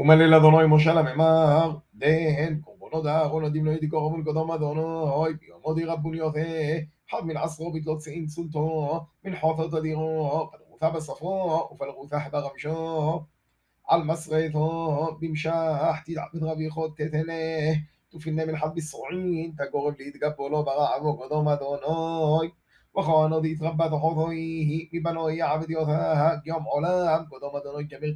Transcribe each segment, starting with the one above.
ומליל אדוני משה לממר, דהן קורבנו דאהרון עדים לא ידי קורבן קודם אדוני, ביומודי רבוניותה, חד מן עשרו בתלות שאין צולתו, מן חוטות אדירו, פלרותה בספרו, ופלרותה ברמשו, על מסרתו, במשך, תדעבד חוד תתנה, תופינה מנחת בשרועין, תגורב להתגבו לו ברעבו קודם אדוני. וכהנו דהתרבה תחותוי, מבנוי יעבד יותה, יום עולם, קודם אדוני גמר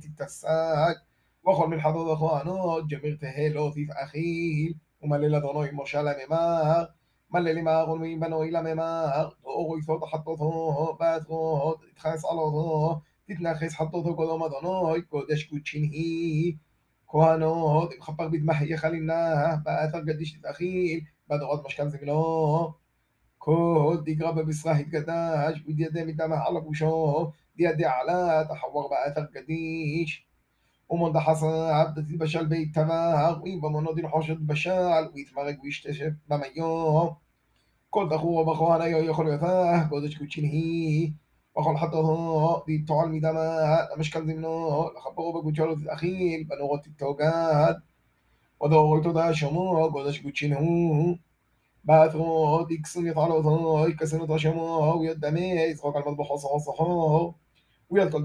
وخل من حضرة اخوانات جميع تهلو في اخيل وملل اذنوي مشال ممار. ملل ما غلمي بنوي لممار دوري صوت حطوثو باثوت تخاس على ذو تتنخس حطوثو كلهم اذنوي كودش كوتشين هي. كوانوت خبر بدمحي خليناه باثر قديش تتأخيل بدرات مشكل زملوه كود يقرا بمصراح يتقداش. ويدي يدي مدامه على بوشوه دي يدي على تحور باثر قديش. ومن حصى عبدة البشال بيت تماهر ومن دين حوشة بشال ويتمرق ويشتشف بميوم كل دخوة بخوانا يخل يثاه قدش كوتشينهي وخل حطه دي تعال مدما مشكل زمنو لخبرو بقوتشالو الأخيل بنوغة التوقات. ودورو تدا شمو قدش كوتشينهو باثرو ديكسن يطالو يكسن تشمو ويدمي يزغق المطبخ وصحصحو ويدخل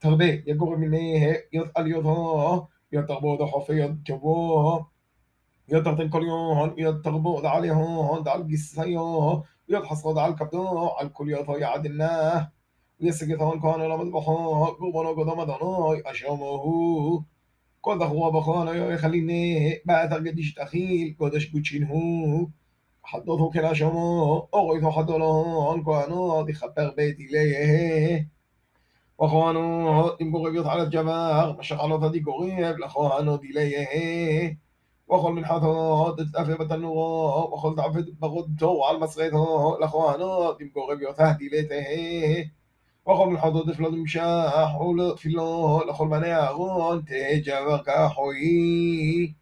تربي يقر منه يسأل يظهر يتربو حفي يجبوه يترتن كل يوم يتربو عليهم دع القسيو يتحصد على الكبدو على الكل يطو يعدناه ويسقطون كان لمذبحو قربانو قدام دانوي أشاموه كل هو بخانا يخليني بعد قديش تخيل قدش قدشينهو حدوثو كلا شمو أغيثو حدولون كانوا دي خبر بيتي ليه וכהנו עם גורביות על הג'מר, משחלות עדי גורב, לכהנו דיליה. וכל מנחתו תתאפה בתנורו, וכל תעפה ברודתו על מסרתו, לכהנו עם גורביות הדילתה. וכל מנחתו תפלו דמשך, ולתפילו לכל בני אהרון, תג'בר כחוי.